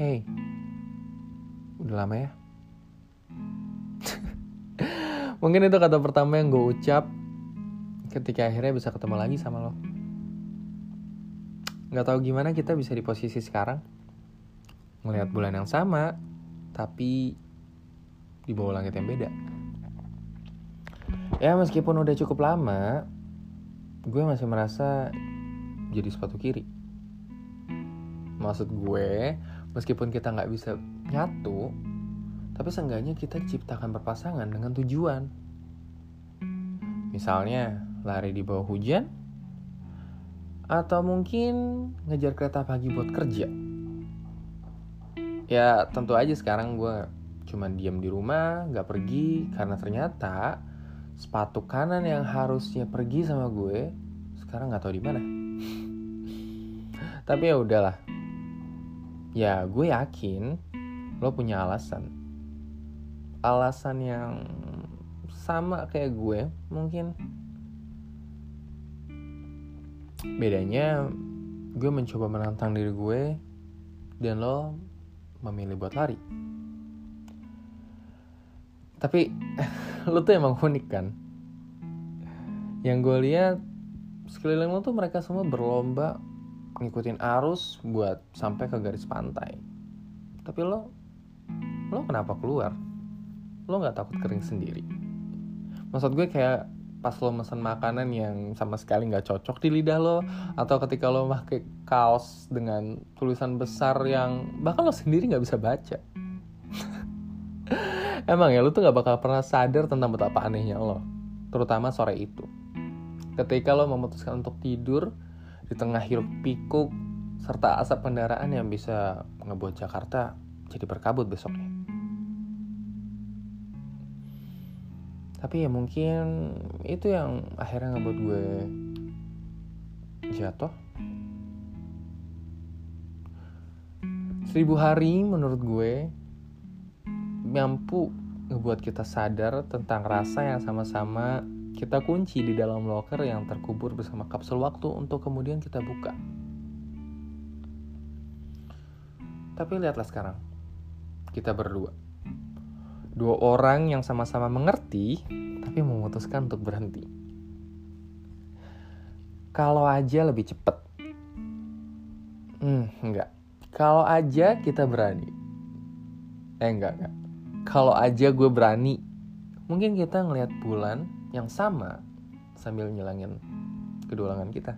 Hey, udah lama ya? Mungkin itu kata pertama yang gue ucap ketika akhirnya bisa ketemu lagi sama lo. Gak tahu gimana kita bisa di posisi sekarang. Ngelihat bulan yang sama, tapi di bawah langit yang beda. Ya meskipun udah cukup lama, gue masih merasa jadi sepatu kiri. Maksud gue, meskipun kita nggak bisa nyatu, tapi seenggaknya kita ciptakan berpasangan dengan tujuan. Misalnya, lari di bawah hujan, atau mungkin ngejar kereta pagi buat kerja. Ya, tentu aja sekarang gue cuman diam di rumah, nggak pergi, karena ternyata sepatu kanan yang harusnya pergi sama gue sekarang nggak tahu di mana. Tapi ya udahlah, ya gue yakin lo punya alasan. Alasan yang sama kayak gue mungkin. Bedanya gue mencoba menantang diri gue dan lo memilih buat lari. Tapi lo tuh emang unik kan? Yang gue lihat sekeliling lo tuh mereka semua berlomba ngikutin arus buat sampai ke garis pantai. Tapi lo, lo kenapa keluar? Lo nggak takut kering sendiri? Maksud gue kayak pas lo mesen makanan yang sama sekali nggak cocok di lidah lo, atau ketika lo pakai kaos dengan tulisan besar yang bahkan lo sendiri nggak bisa baca. Emang ya lo tuh nggak bakal pernah sadar tentang betapa anehnya lo, terutama sore itu. Ketika lo memutuskan untuk tidur, di tengah hiruk pikuk serta asap kendaraan yang bisa ngebuat Jakarta jadi berkabut besoknya. Tapi ya mungkin itu yang akhirnya ngebuat gue jatuh. Seribu hari menurut gue mampu ngebuat kita sadar tentang rasa yang sama-sama kita kunci di dalam locker yang terkubur bersama kapsul waktu untuk kemudian kita buka. Tapi lihatlah sekarang, kita berdua. Dua orang yang sama-sama mengerti, tapi memutuskan untuk berhenti. Kalau aja lebih cepet. Hmm, enggak. Kalau aja kita berani. Eh, enggak, enggak. Kalau aja gue berani, mungkin kita ngelihat bulan yang sama sambil nyelangin kedua kita.